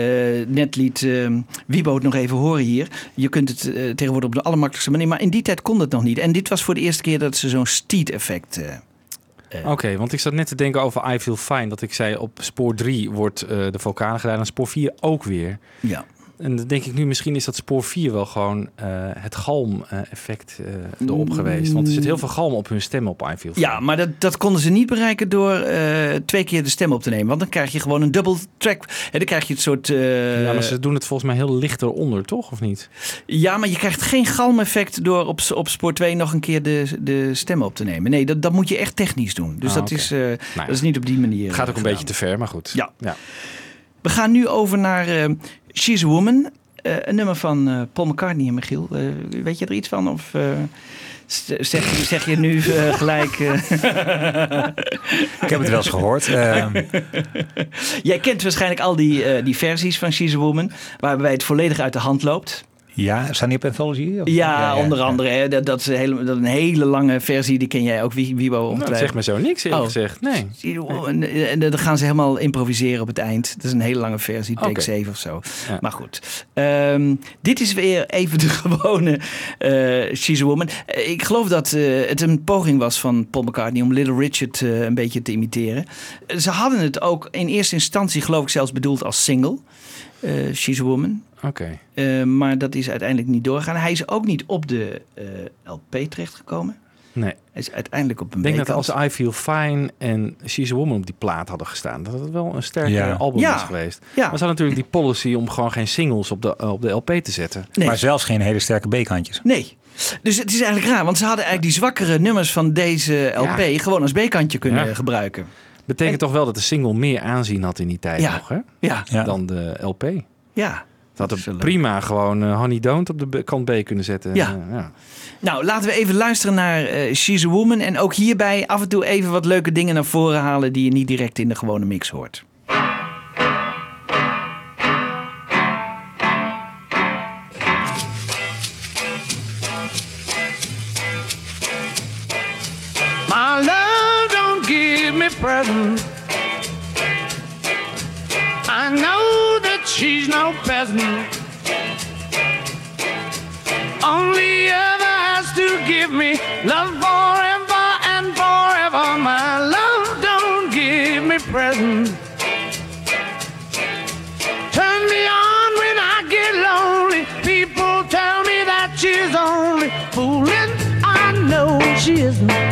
net liet eh, Wiebo het nog even horen hier. Je kunt het tegenwoordig op de allermakkelijkste manier. Maar in die tijd kon dat nog niet. En dit was voor de eerste keer dat ze zo'n Steed-effect... eh, Oké, want ik zat net te denken over I Feel Fine. Dat ik zei op spoor 3 wordt de vocalen gedaan en spoor 4 ook weer. Ja. En dan denk ik nu, misschien is dat spoor 4 wel gewoon eh, het galm-effect eh erop geweest. Want er zit heel veel galm op hun stemmen op Fine. Ja, maar dat, dat konden ze niet bereiken door eh, twee keer de stem op te nemen. Want dan krijg je gewoon een double track. En dan krijg je het soort... Ja, maar ze doen het volgens mij heel licht eronder, toch? Of niet? Ja, maar je krijgt geen galmeffect door op, op spoor 2 nog een keer de, de stem op te nemen. Nee, dat, dat moet je echt technisch doen. Dus Ah, dat, is, Nou ja. dat is niet op die manier. Het gaat ook een beetje te ver, maar goed. Ja. ja. We gaan nu over naar She's a Woman. Eh, een nummer van eh, Paul McCartney en Michiel. Eh, weet je er iets van? Of zeg, je- zeg je nu gelijk... Ik heb het wel eens gehoord. Jij kent waarschijnlijk al die, die versies van She's a Woman. Waarbij het volledig uit de hand loopt. Ja, staan die op Anthology? Of- Ja, onder andere. Hè, dat, dat, is een hele, dat is een hele lange versie. Die ken jij ook, Wie- Wiebo. Nou, dat zegt me zo niks eerlijk Oh. gezegd. Nee. En, en dan gaan ze helemaal improviseren op het eind. Dat is een hele lange versie, take Oké. 7 of zo. Ja. Maar goed. Ehm, dit is weer even de gewone eh She's a Woman. Eh, ik geloof dat eh, het een poging was van Paul McCartney om Little Richard eh, een beetje te imiteren. Ze hadden het ook in eerste instantie geloof ik zelfs bedoeld als single. eh, She's a Woman. Oké. Eh, maar dat is uiteindelijk niet doorgegaan. Hij is ook niet op de eh, LP terechtgekomen. Nee. Hij is uiteindelijk op een Ik denk dat als I Feel Fine en She's a Woman op die plaat hadden gestaan, dat het wel een sterker Ja. album Ja. is geweest. Ja. Maar ze hadden natuurlijk die policy om gewoon geen singles op de, eh, op de LP te zetten. Nee. Maar zelfs geen hele sterke B-kantjes. Nee. Dus het is eigenlijk raar, want ze hadden eigenlijk die zwakkere nummers van deze LP Ja. gewoon als B-kantje kunnen Ja. gebruiken. Betekent toch wel dat de single meer aanzien had in die tijd Ja. nog, hè? Ja, Ja. Dan de LP. ja. Dat had leuk. prima gewoon eh, Honey Don't op de kant B kunnen zetten. Ja. Eh, ja. Nou, laten we even luisteren naar eh, She's a Woman. En ook hierbij af en toe even wat leuke dingen naar voren halen die je niet direct in de gewone mix hoort. My love don't give me presents. She's no peasant. Only ever has to give me love forever and forever. My love don't give me presents. Turn me on when I get lonely. People tell me that she's only fooling. I know she isn't.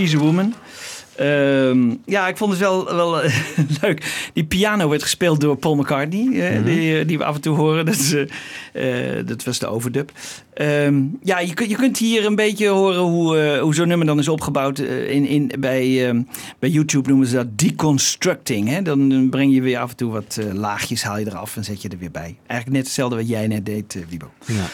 She's a Woman. Ehm, ja, ik vond het wel, wel eh, leuk. Die piano werd gespeeld door Paul McCartney, eh, die, eh, die we af en toe horen. Dat, is, eh, dat was de overdub. Ehm, ja, je, kunt- je kunt hier een beetje horen hoe, hoe zo'n nummer dan is opgebouwd. in, in, bij, ehm, bij YouTube noemen ze dat deconstructing. Hè? Dan breng je weer af en toe wat laagjes, haal je eraf en zet je er weer bij. Eigenlijk net hetzelfde wat jij net deed, Wibo. Ja.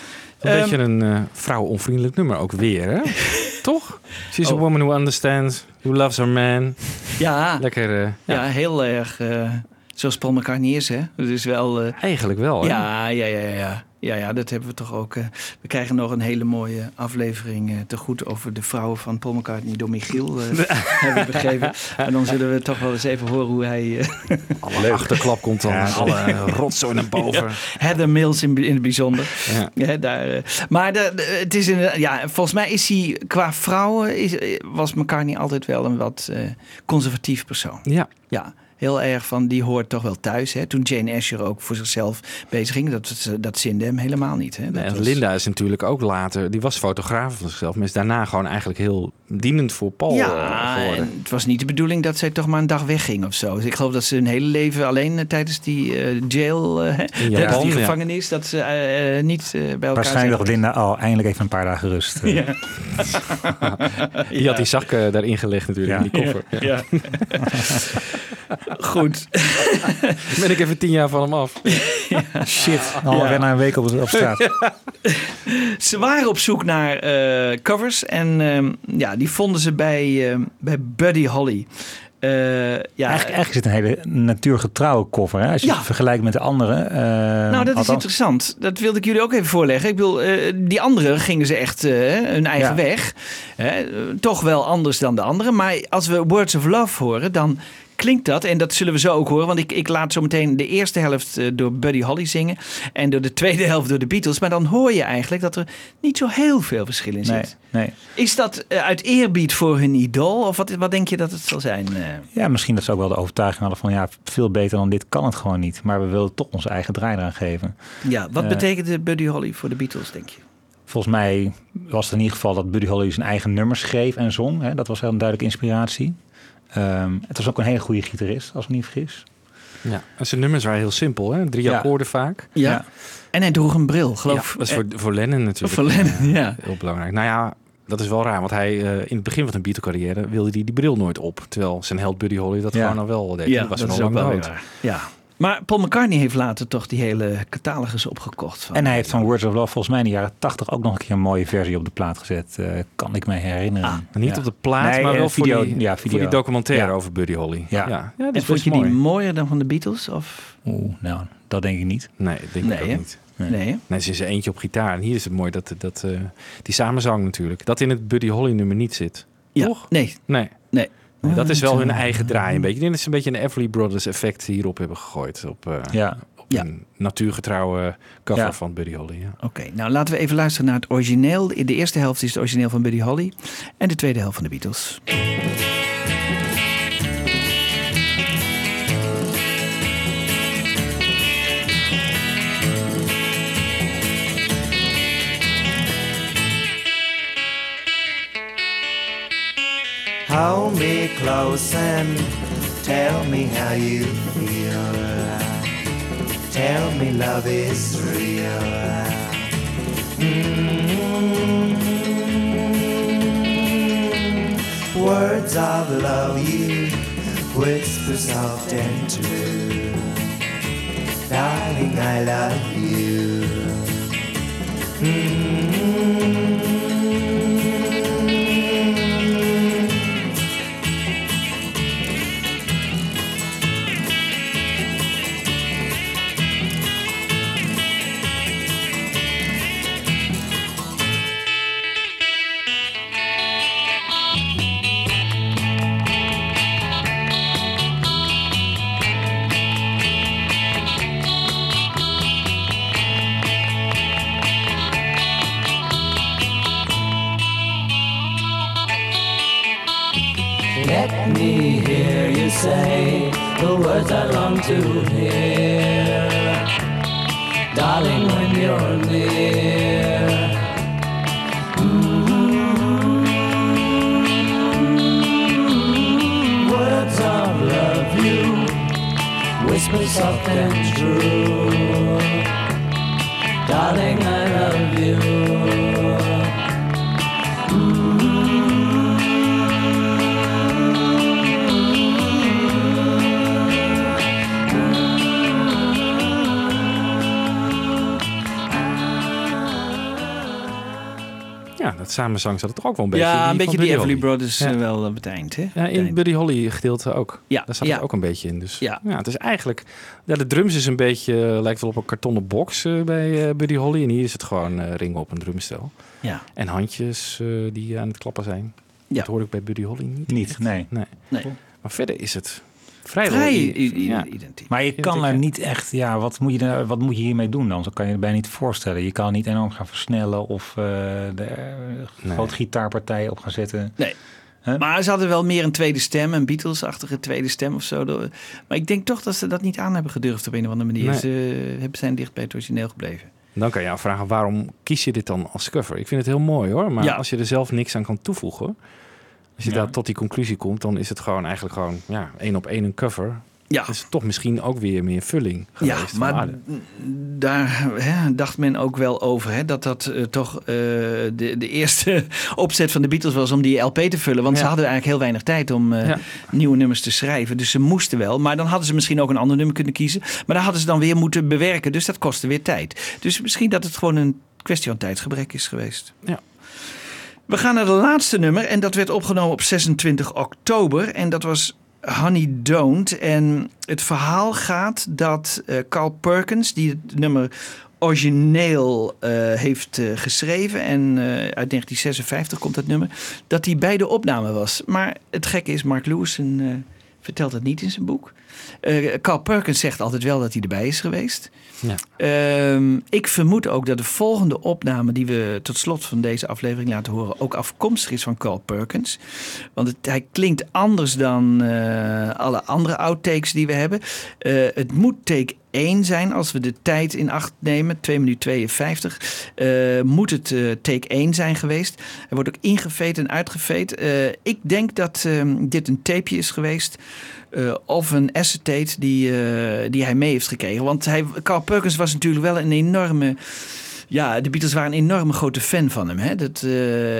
Een Ehm, beetje een eh vrouwonvriendelijk nummer ook weer, hè? Toch? She's a Oh. woman who understands, who loves her man. Ja, Lekker, eh, ja. heel erg eh, zoals Paul McCartney is. Hè? Het is wel... eh, eigenlijk wel, hè? Ja, ja, ja, ja. Ja, ja, dat hebben we toch ook. eh, we krijgen nog een hele mooie aflevering eh, te goed over de vrouwen van Paul McCartney door Michiel. hebben we begrepen. En dan zullen we toch wel eens even horen hoe hij. Alle achterklap komt dan, alle rotzooi naar boven. Heather Mills in, in het bijzonder. Ja. Ja, daar, maar de, de- het is een, ja, volgens mij is hij qua vrouwen is, was McCartney altijd wel een wat conservatief persoon. Ja. Ja, heel erg van die hoort toch wel thuis. Hè? Toen Jane Asher ook voor zichzelf bezig ging, dat, dat zinde hem helemaal niet. Hè? Dat en was- Linda is natuurlijk ook later, die was fotograaf van zichzelf, maar is daarna gewoon eigenlijk heel dienend voor Paul eh, Ja, geworden. en het was niet de bedoeling dat zij toch maar een dag wegging of zo. Dus ik geloof dat ze hun hele leven alleen eh, tijdens die eh, jail, eh, tijdens die ja. gevangenis, dat ze eh, eh, niet eh, bij elkaar Waarschijnlijk zijn Linda al eindelijk even een paar dagen rust. eh. Ja. Die had die zak eh, daarin gelegd natuurlijk, Ja. in die koffer. Ja. Goed. ben ik even tien jaar van hem af. Shit, alweer na een week op, op straat. Ze waren op zoek naar eh, covers en ehm, ja, die vonden ze bij, ehm, bij Buddy Holly. Eh, ja, Eigenlijk, eigenlijk is het een hele natuurgetrouwe cover. Hè? Als je Ja. het vergelijkt met de andere. eh, Nou, dat is interessant. Dat wilde ik jullie ook even voorleggen. Ik bedoel, eh, die anderen gingen ze echt eh, hun eigen Ja. weg. Toch wel anders dan de anderen. Maar als we Words of Love horen, dan klinkt dat, en dat zullen we zo ook horen, want ik, ik laat zo meteen de eerste helft eh, door Buddy Holly zingen en door de tweede helft door de Beatles. Maar dan hoor je eigenlijk dat er niet zo heel veel verschil in zit. nee. Is dat eh, uit eerbied voor hun idool? Of wat, wat denk je dat het zal zijn? eh? Ja, misschien dat ze ook wel de overtuiging hadden van ja, veel beter dan dit kan het gewoon niet. Maar we willen toch onze eigen draai eraan geven. ja, wat Eh, betekende Buddy Holly voor de Beatles, denk je? Volgens mij was het in ieder geval dat Buddy Holly zijn eigen nummers schreef en zong. Hè? Dat was heel een duidelijke inspiratie. Ehm, het was ook een hele goede gitarist, als ik me niet vergis. Ja. En zijn nummers waren heel simpel, hè? drie Ja. akkoorden vaak. Ja. En hij droeg een bril, geloof Ja, dat is voor, voor Lennon natuurlijk. Voor Lennon, ja. Heel belangrijk. Nou ja, dat is wel raar, want hij eh, in het begin van zijn Beatle-carrière wilde hij die bril nooit op. Terwijl zijn held Buddy Holly dat Ja. gewoon al wel deed. Ja, die was dat is ook lang wel. Ja. Maar Paul McCartney heeft later toch die hele catalogus opgekocht. Van, En hij heeft van Words of Love volgens mij in de jaren 80 ook nog een keer een mooie versie op de plaat gezet. eh, kan ik me herinneren. Ah, Niet Ja. op de plaat, Nee, maar eh, wel video, voor, die, ja, voor video. die documentaire Ja. over Buddy Holly. Ja. ja. ja dat en is vond je die mooi. mooier dan van de Beatles? Of? Oeh, nou, dat denk ik niet. Nee, denk Nee, ik ook niet. Nee. Nee? Nee, ze is er eentje op gitaar. En hier is het mooi dat, dat eh, die samenzang natuurlijk. Dat in het Buddy Holly nummer niet zit. Ja. Toch? Nee, Nee. nee. Dat is wel hun eigen draai een beetje. Ik denk dat ze een beetje een Everly Brothers effect hierop hebben gegooid. Op, eh, Ja. op Ja. Een natuurgetrouwe cover Ja. van Buddy Holly. Ja. Oké, nou laten we even luisteren naar het origineel. De eerste helft is het origineel van Buddy Holly. En de tweede helft van de Beatles. Me close and tell me how you feel. Tell me love is real. Mm. Words of love you whisper soft and true. Darling, I love you. Mm. Samenzang zat er toch ook wel een beetje ja, in een beetje die Everly. Brothers Ja. eh, wel op het eind. Hè? Ja, het in. Buddy Holly gedeelte ook. Ja, Daar zat ja. het ook een beetje in. Dus Ja. ja. het is eigenlijk... Ja, de drums is een beetje... eh, lijkt wel op een kartonnen box eh, bij eh, Buddy Holly. En hier is het gewoon eh, ringen op een drumstel. Ja. En handjes eh, die aan het klappen zijn. Ja. Dat hoor ik bij Buddy Holly niet. Niet, nee. Nee. Nee. Maar verder is het vrijwel... Vrij identiek. Maar je kan er niet echt, ja, wat moet, je, wat moet je hiermee doen dan? Zo kan je het bijna niet voorstellen. Je kan niet enorm gaan versnellen of eh de Nee. grote gitaarpartijen op gaan zetten. Nee. Huh? Maar ze hadden wel meer een tweede stem, een Beatles-achtige tweede stem of zo. Maar ik denk toch dat ze dat niet aan hebben gedurfd op een of andere manier. Nee. Ze hebben- zijn dicht bij het origineel gebleven. Dan kan je afvragen, waarom kies je dit dan als cover? Ik vind het heel mooi hoor, maar Ja. als je er zelf niks aan kan toevoegen... Als je Ja. daar tot die conclusie komt, dan is het gewoon eigenlijk gewoon ja, één op één een cover. Ja, Dat is toch misschien ook weer meer vulling ja geweest. van, maar daar hè, dacht men ook wel over. Hè, dat dat eh, toch eh, de, de eerste opzet van de Beatles was om die LP te vullen. Want ze Ja. hadden eigenlijk heel weinig tijd om eh, Ja. nieuwe nummers te schrijven. Dus ze moesten wel. Maar dan hadden ze misschien ook een ander nummer kunnen kiezen. Maar dan hadden ze dan weer moeten bewerken. Dus dat kostte weer tijd. Dus misschien dat het gewoon een kwestie van tijdsgebrek is geweest. Ja. We gaan naar de laatste nummer. En dat werd opgenomen op 26 oktober. En dat was Honey Don't. En het verhaal gaat dat eh, Carl Perkins, die het nummer origineel eh, heeft eh, geschreven. En uit 1956 komt dat nummer. Dat hij bij de opname was. Maar het gekke is, Mark Lewison eh, vertelt het niet in zijn boek. Eh, Carl Perkins zegt altijd wel dat hij erbij is geweest. Ja. Ehm, ik vermoed ook dat de volgende opname die we tot slot van deze aflevering laten horen ook afkomstig is van Carl Perkins. Want het, hij klinkt anders dan eh, alle andere outtakes die we hebben. Eh, het moet take 1 zijn als we de tijd in acht nemen, 2 minuten 52. eh, moet het eh, take 1 zijn geweest. Er wordt ook ingeveed en uitgeveed. Eh, ik denk dat ehm, dit een tapeje is geweest. eh, of een acetate die, die hij mee heeft gekregen. Want hij, Carl Perkins was natuurlijk wel een enorme. Ja, de Beatles waren een enorme grote fan van hem. Hè? Dat,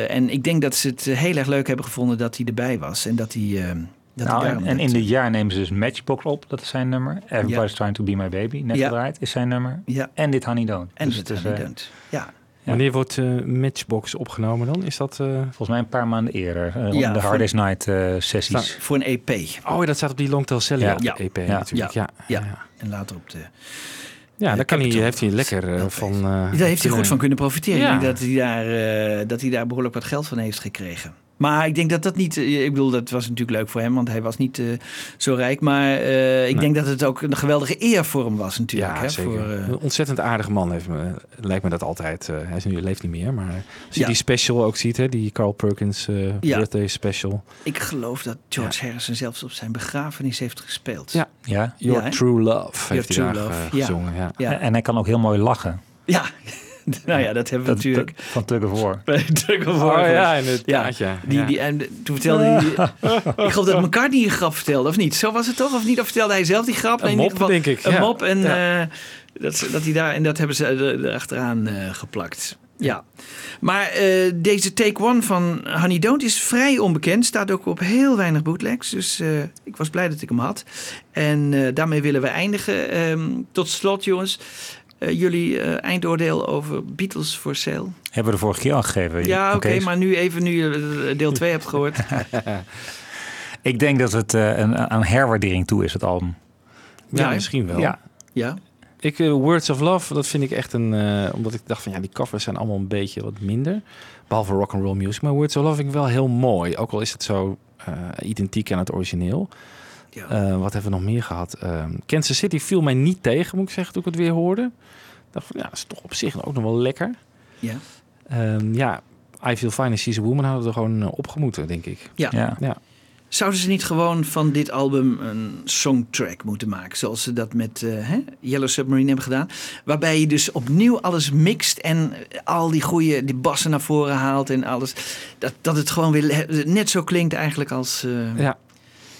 en ik denk dat ze het heel erg leuk hebben gevonden dat hij erbij was. En dat hij. eh, dat Nou, en, in dit jaar nemen ze dus Matchbox op, dat is zijn nummer. Everybody's Trying to Be My Baby, net Ja. gedraaid, is zijn nummer. Ja, En dit Honey Don't. en Dus het is, hij eh, doet. Ja. Ja. Wanneer wordt eh, Matchbox opgenomen dan? Is dat... eh, volgens mij een paar maanden eerder. eh, Ja, de voor- Hard Day's Night eh, sessies. Voor een EP. Oh, dat staat op die Longtail Sally Ja. op de Ja. EP Ja. natuurlijk. Ja, Ja. ja. ja. En later op de. daar kan hij, heeft hij lekker eh, Dat van... eh, Daar heeft hij goed kunnen- van kunnen profiteren. Ja. Ik denk dat hij, daar, eh, dat hij daar behoorlijk wat geld van heeft gekregen. Maar ik denk dat dat niet... eh, Ik bedoel, dat was natuurlijk leuk voor hem, want hij was niet eh, zo rijk. Maar eh, ik denk dat het ook een geweldige eer voor hem was natuurlijk. Ja, hè, zeker. Voor, Een ontzettend aardige man heeft me, lijkt me dat altijd. eh, hij is nu, leeft niet meer, maar als je Ja. die special ook ziet, hè, die Carl Perkins eh, Ja. birthday special. ik geloof dat George Harrison zelfs op zijn begrafenis heeft gespeeld. Ja. Ja. Your? True Love heeft Your hij True daar Love, ja. gezongen. Ja. Ja. En hij kan ook heel mooi lachen. Ja, nou ja, dat hebben we Dat, natuurlijk. van Tug of War. bij Tug of Oh ja, gehad. inderdaad, ja. Die, Ja. die, en toen vertelde hij... ik geloof dat McCartney een grap vertelde, of niet? Zo was het toch? Of niet? Of vertelde hij zelf die grap? Een in mop, ieder geval denk ik, Een ja. mop en, Ja. eh, dat, dat hij daar, en dat hebben ze er- erachteraan eh geplakt. Ja. Maar eh, deze Take One van Honey Don't is vrij onbekend. Staat ook op heel weinig bootlegs. Dus eh, ik was blij dat ik hem had. En eh, daarmee willen we eindigen. Ehm, tot slot, jongens. Eh, jullie eh, eindoordeel over Beatles for Sale. Hebben we de vorige keer al gegeven. Ja, oké, maar nu even nu je eh, deel 2 hebt gehoord. Ik denk dat het eh, een, aan herwaardering toe is, het album. Ja, Ja, misschien wel. Ja. Ja. Ik, Words of Love, dat vind ik echt een... eh, omdat ik dacht van, ja, die covers zijn allemaal een beetje wat minder. Behalve rock and roll music. Maar Words of Love vind ik wel heel mooi. Ook al is het zo eh, identiek aan het origineel. Ja. Eh, wat hebben we nog meer gehad? Ehm, Kansas City viel mij niet tegen, moet ik zeggen, toen ik het weer hoorde. Dacht van, ja, dat is toch op zich ook nog wel lekker. Ja. Ehm, ja, I Feel Fine and She's a Woman hadden we er gewoon eh, opgemoeten, denk ik. Ja. Ja. Ja. Zouden ze niet gewoon van dit album een songtrack moeten maken? Zoals ze dat met hè, Yellow Submarine hebben gedaan. Waarbij je dus opnieuw alles mixt en al die goede die bassen naar voren haalt en alles. Dat, dat het gewoon weer net zo klinkt eigenlijk als... eh, Ja.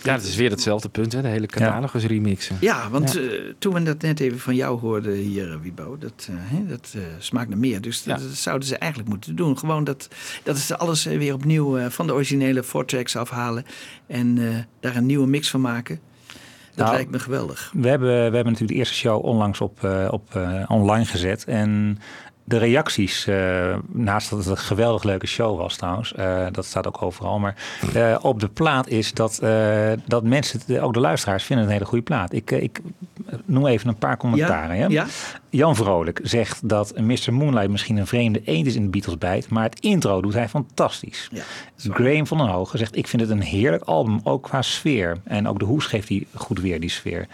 Ja, het is weer hetzelfde punt, hè? de hele catalogus remixen. Ja, want Ja. eh, toen we dat net even van jou hoorden hier, eh, Wiebo, dat, eh, hè, dat eh, smaakt naar meer. Dus dat, Ja. dat zouden ze eigenlijk moeten doen. Gewoon dat, dat ze alles weer opnieuw eh, van de originele four tracks afhalen en eh, daar een nieuwe mix van maken. Dat Nou, lijkt me geweldig. We hebben, we hebben natuurlijk de eerste show onlangs op, eh, op eh, online gezet. En de reacties, eh, naast dat het een geweldig leuke show was trouwens, eh, dat staat ook overal. Maar eh, op de plaat is dat, dat mensen, ook de luisteraars, vinden het een hele goede plaat. Ik, ik noem even een paar commentaren. Ja? Ja? Jan Vrolijk zegt dat Mr. Moonlight misschien een vreemde eend is in de Beatles bijt, maar het intro doet hij fantastisch. Ja, Graham van den Hogen zegt, ik vind het een heerlijk album, ook qua sfeer. En ook de hoes geeft hij goed weer, die sfeer.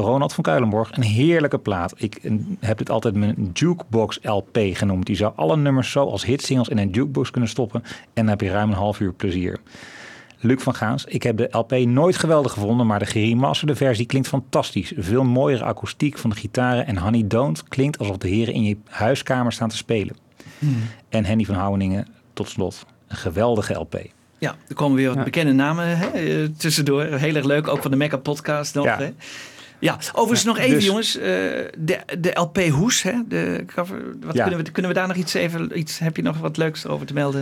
Ronald van Kuilenborg, een heerlijke plaat. Ik heb dit altijd mijn jukebox LP genoemd. Die zou alle nummers zo als hitsingles in een jukebox kunnen stoppen. En dan heb je ruim een half uur plezier. Luc van Gaans, ik heb de LP nooit geweldig gevonden, maar de geremasterde versie klinkt fantastisch. Veel mooiere akoestiek van de gitaren en Honey Don't klinkt alsof de heren in je huiskamer staan te spelen. En Henny van Houweningen, tot slot, een geweldige LP. Ja, er komen weer wat Ja. bekende namen hè, eh, tussendoor. Heel erg leuk, ook van de Mecca podcast nog. Ja. Hè? Ja, overigens nog even dus- jongens. eh, de, de LP Hoes, hè, de cover. Wat Ja. kunnen, we, kunnen we daar nog iets even... Iets, heb je nog wat leuks over te melden?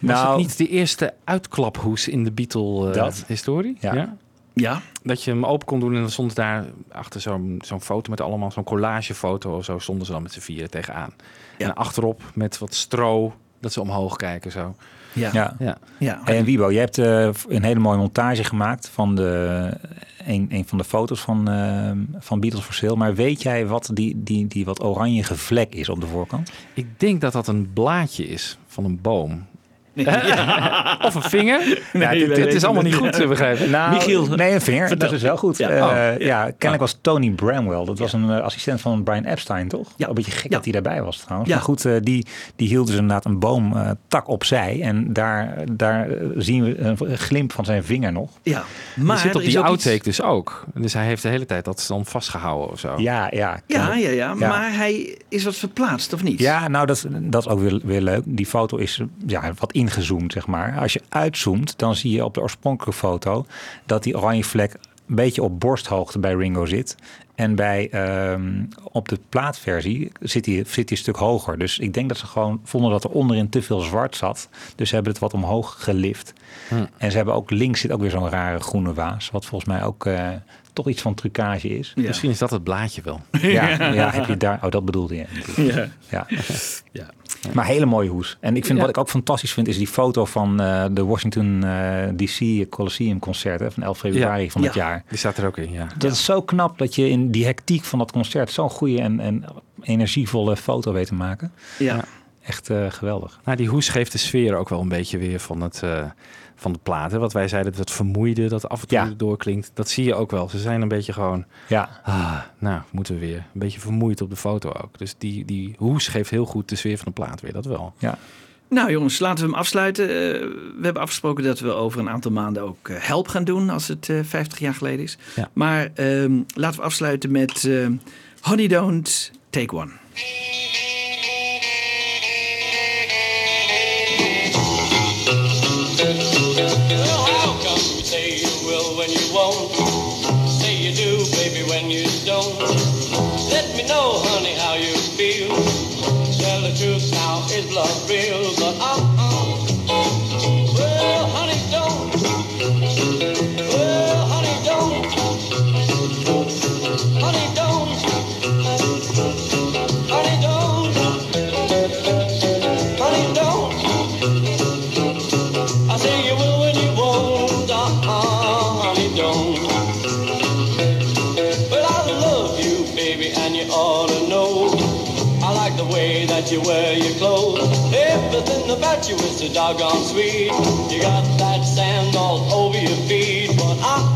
Was Nou- het niet de eerste uitklaphoes in de. Beatle-historie? Ja. Ja, Dat je hem open kon doen en dan stond daar achter zo'n zo'n foto met allemaal zo'n collagefoto of zo stonden ze dan met z'n vieren tegenaan. Ja. En achterop met wat stro dat ze omhoog kijken zo. Ja, ja. Ja. Ja. En Wiebo, je hebt eh, een hele mooie montage gemaakt van de, een, een van de foto's van, eh, van Beatles for Sale. Maar weet jij wat die, die, die wat oranje vlek is op de voorkant? Ik denk dat dat een blaadje is van een boom. Of een vinger. ja, dit, is allemaal niet. goed te begrijpen. Nou, Michiel, nee, een vinger. vertel. Dat is wel goed. Ja. Ja, Oh, ja. kennelijk was Tony Bramwell. Dat was een eh, assistent van Brian Epstein, toch? Ja. Een beetje gek Ja. dat hij daarbij was trouwens. Ja. Maar goed, eh, die, die hield dus inderdaad een boomtak tak opzij. En daar, daar eh, zien we een glimp van zijn vinger nog. Ja, Maar die zit op die outtake iets- dus ook. Dus hij heeft de hele tijd dat dan vastgehouden of zo. Ja, ja. Ja, ja, ja, Ja. maar hij is wat verplaatst, of niet? Ja, nou dat, is- dat is ook weer, weer leuk. Die foto is ja, wat ingezoomd, zeg maar. Als je uitzoomt, dan zie je op de oorspronkelijke foto... dat die oranje vlek een beetje op borsthoogte bij Ringo zit. En bij, ehm, op de plaatversie zit hij, zit hij een stuk hoger. Dus ik denk dat ze gewoon vonden dat er onderin te veel zwart zat. Dus ze hebben het wat omhoog gelift. Hm. En ze hebben ook links zit ook weer zo'n rare groene waas. Wat volgens mij ook eh, toch iets van trucage is. Ja. Misschien is dat het blaadje wel. Ja, ja, heb je daar. Oh, dat bedoelde je. Ja. Ja. Ja. Maar hele mooie hoes. En ik vind Ja. wat ik ook fantastisch vind, is die foto van eh, de Washington eh, DC Coliseum concert hè, van 11 februari van het jaar. Die staat er ook in, ja. Dat is zo knap dat je in die hectiek van dat concert zo'n goede en, en energievolle foto weet te maken. Ja. echt eh, geweldig. Nou, die hoes geeft de sfeer ook wel een beetje weer van, het, van de plaat. Hè? Wat wij zeiden, dat vermoeide, dat af en toe Ja. doorklinkt. Dat zie je ook wel. Ze zijn een beetje gewoon... Ja. Ah, nou, moeten we weer. Een beetje vermoeid op de foto ook. Dus die, die hoes geeft heel goed de sfeer van de plaat weer. Dat wel. Ja. Nou jongens, laten we hem afsluiten. Eh, we hebben afgesproken dat we over een aantal maanden ook eh, Help gaan doen als het eh 50 jaar geleden is. Ja. Maar ehm, laten we afsluiten met eh, Honey Don't Take One. So doggone sweet. You got that sand all over your feet, but uh-uh.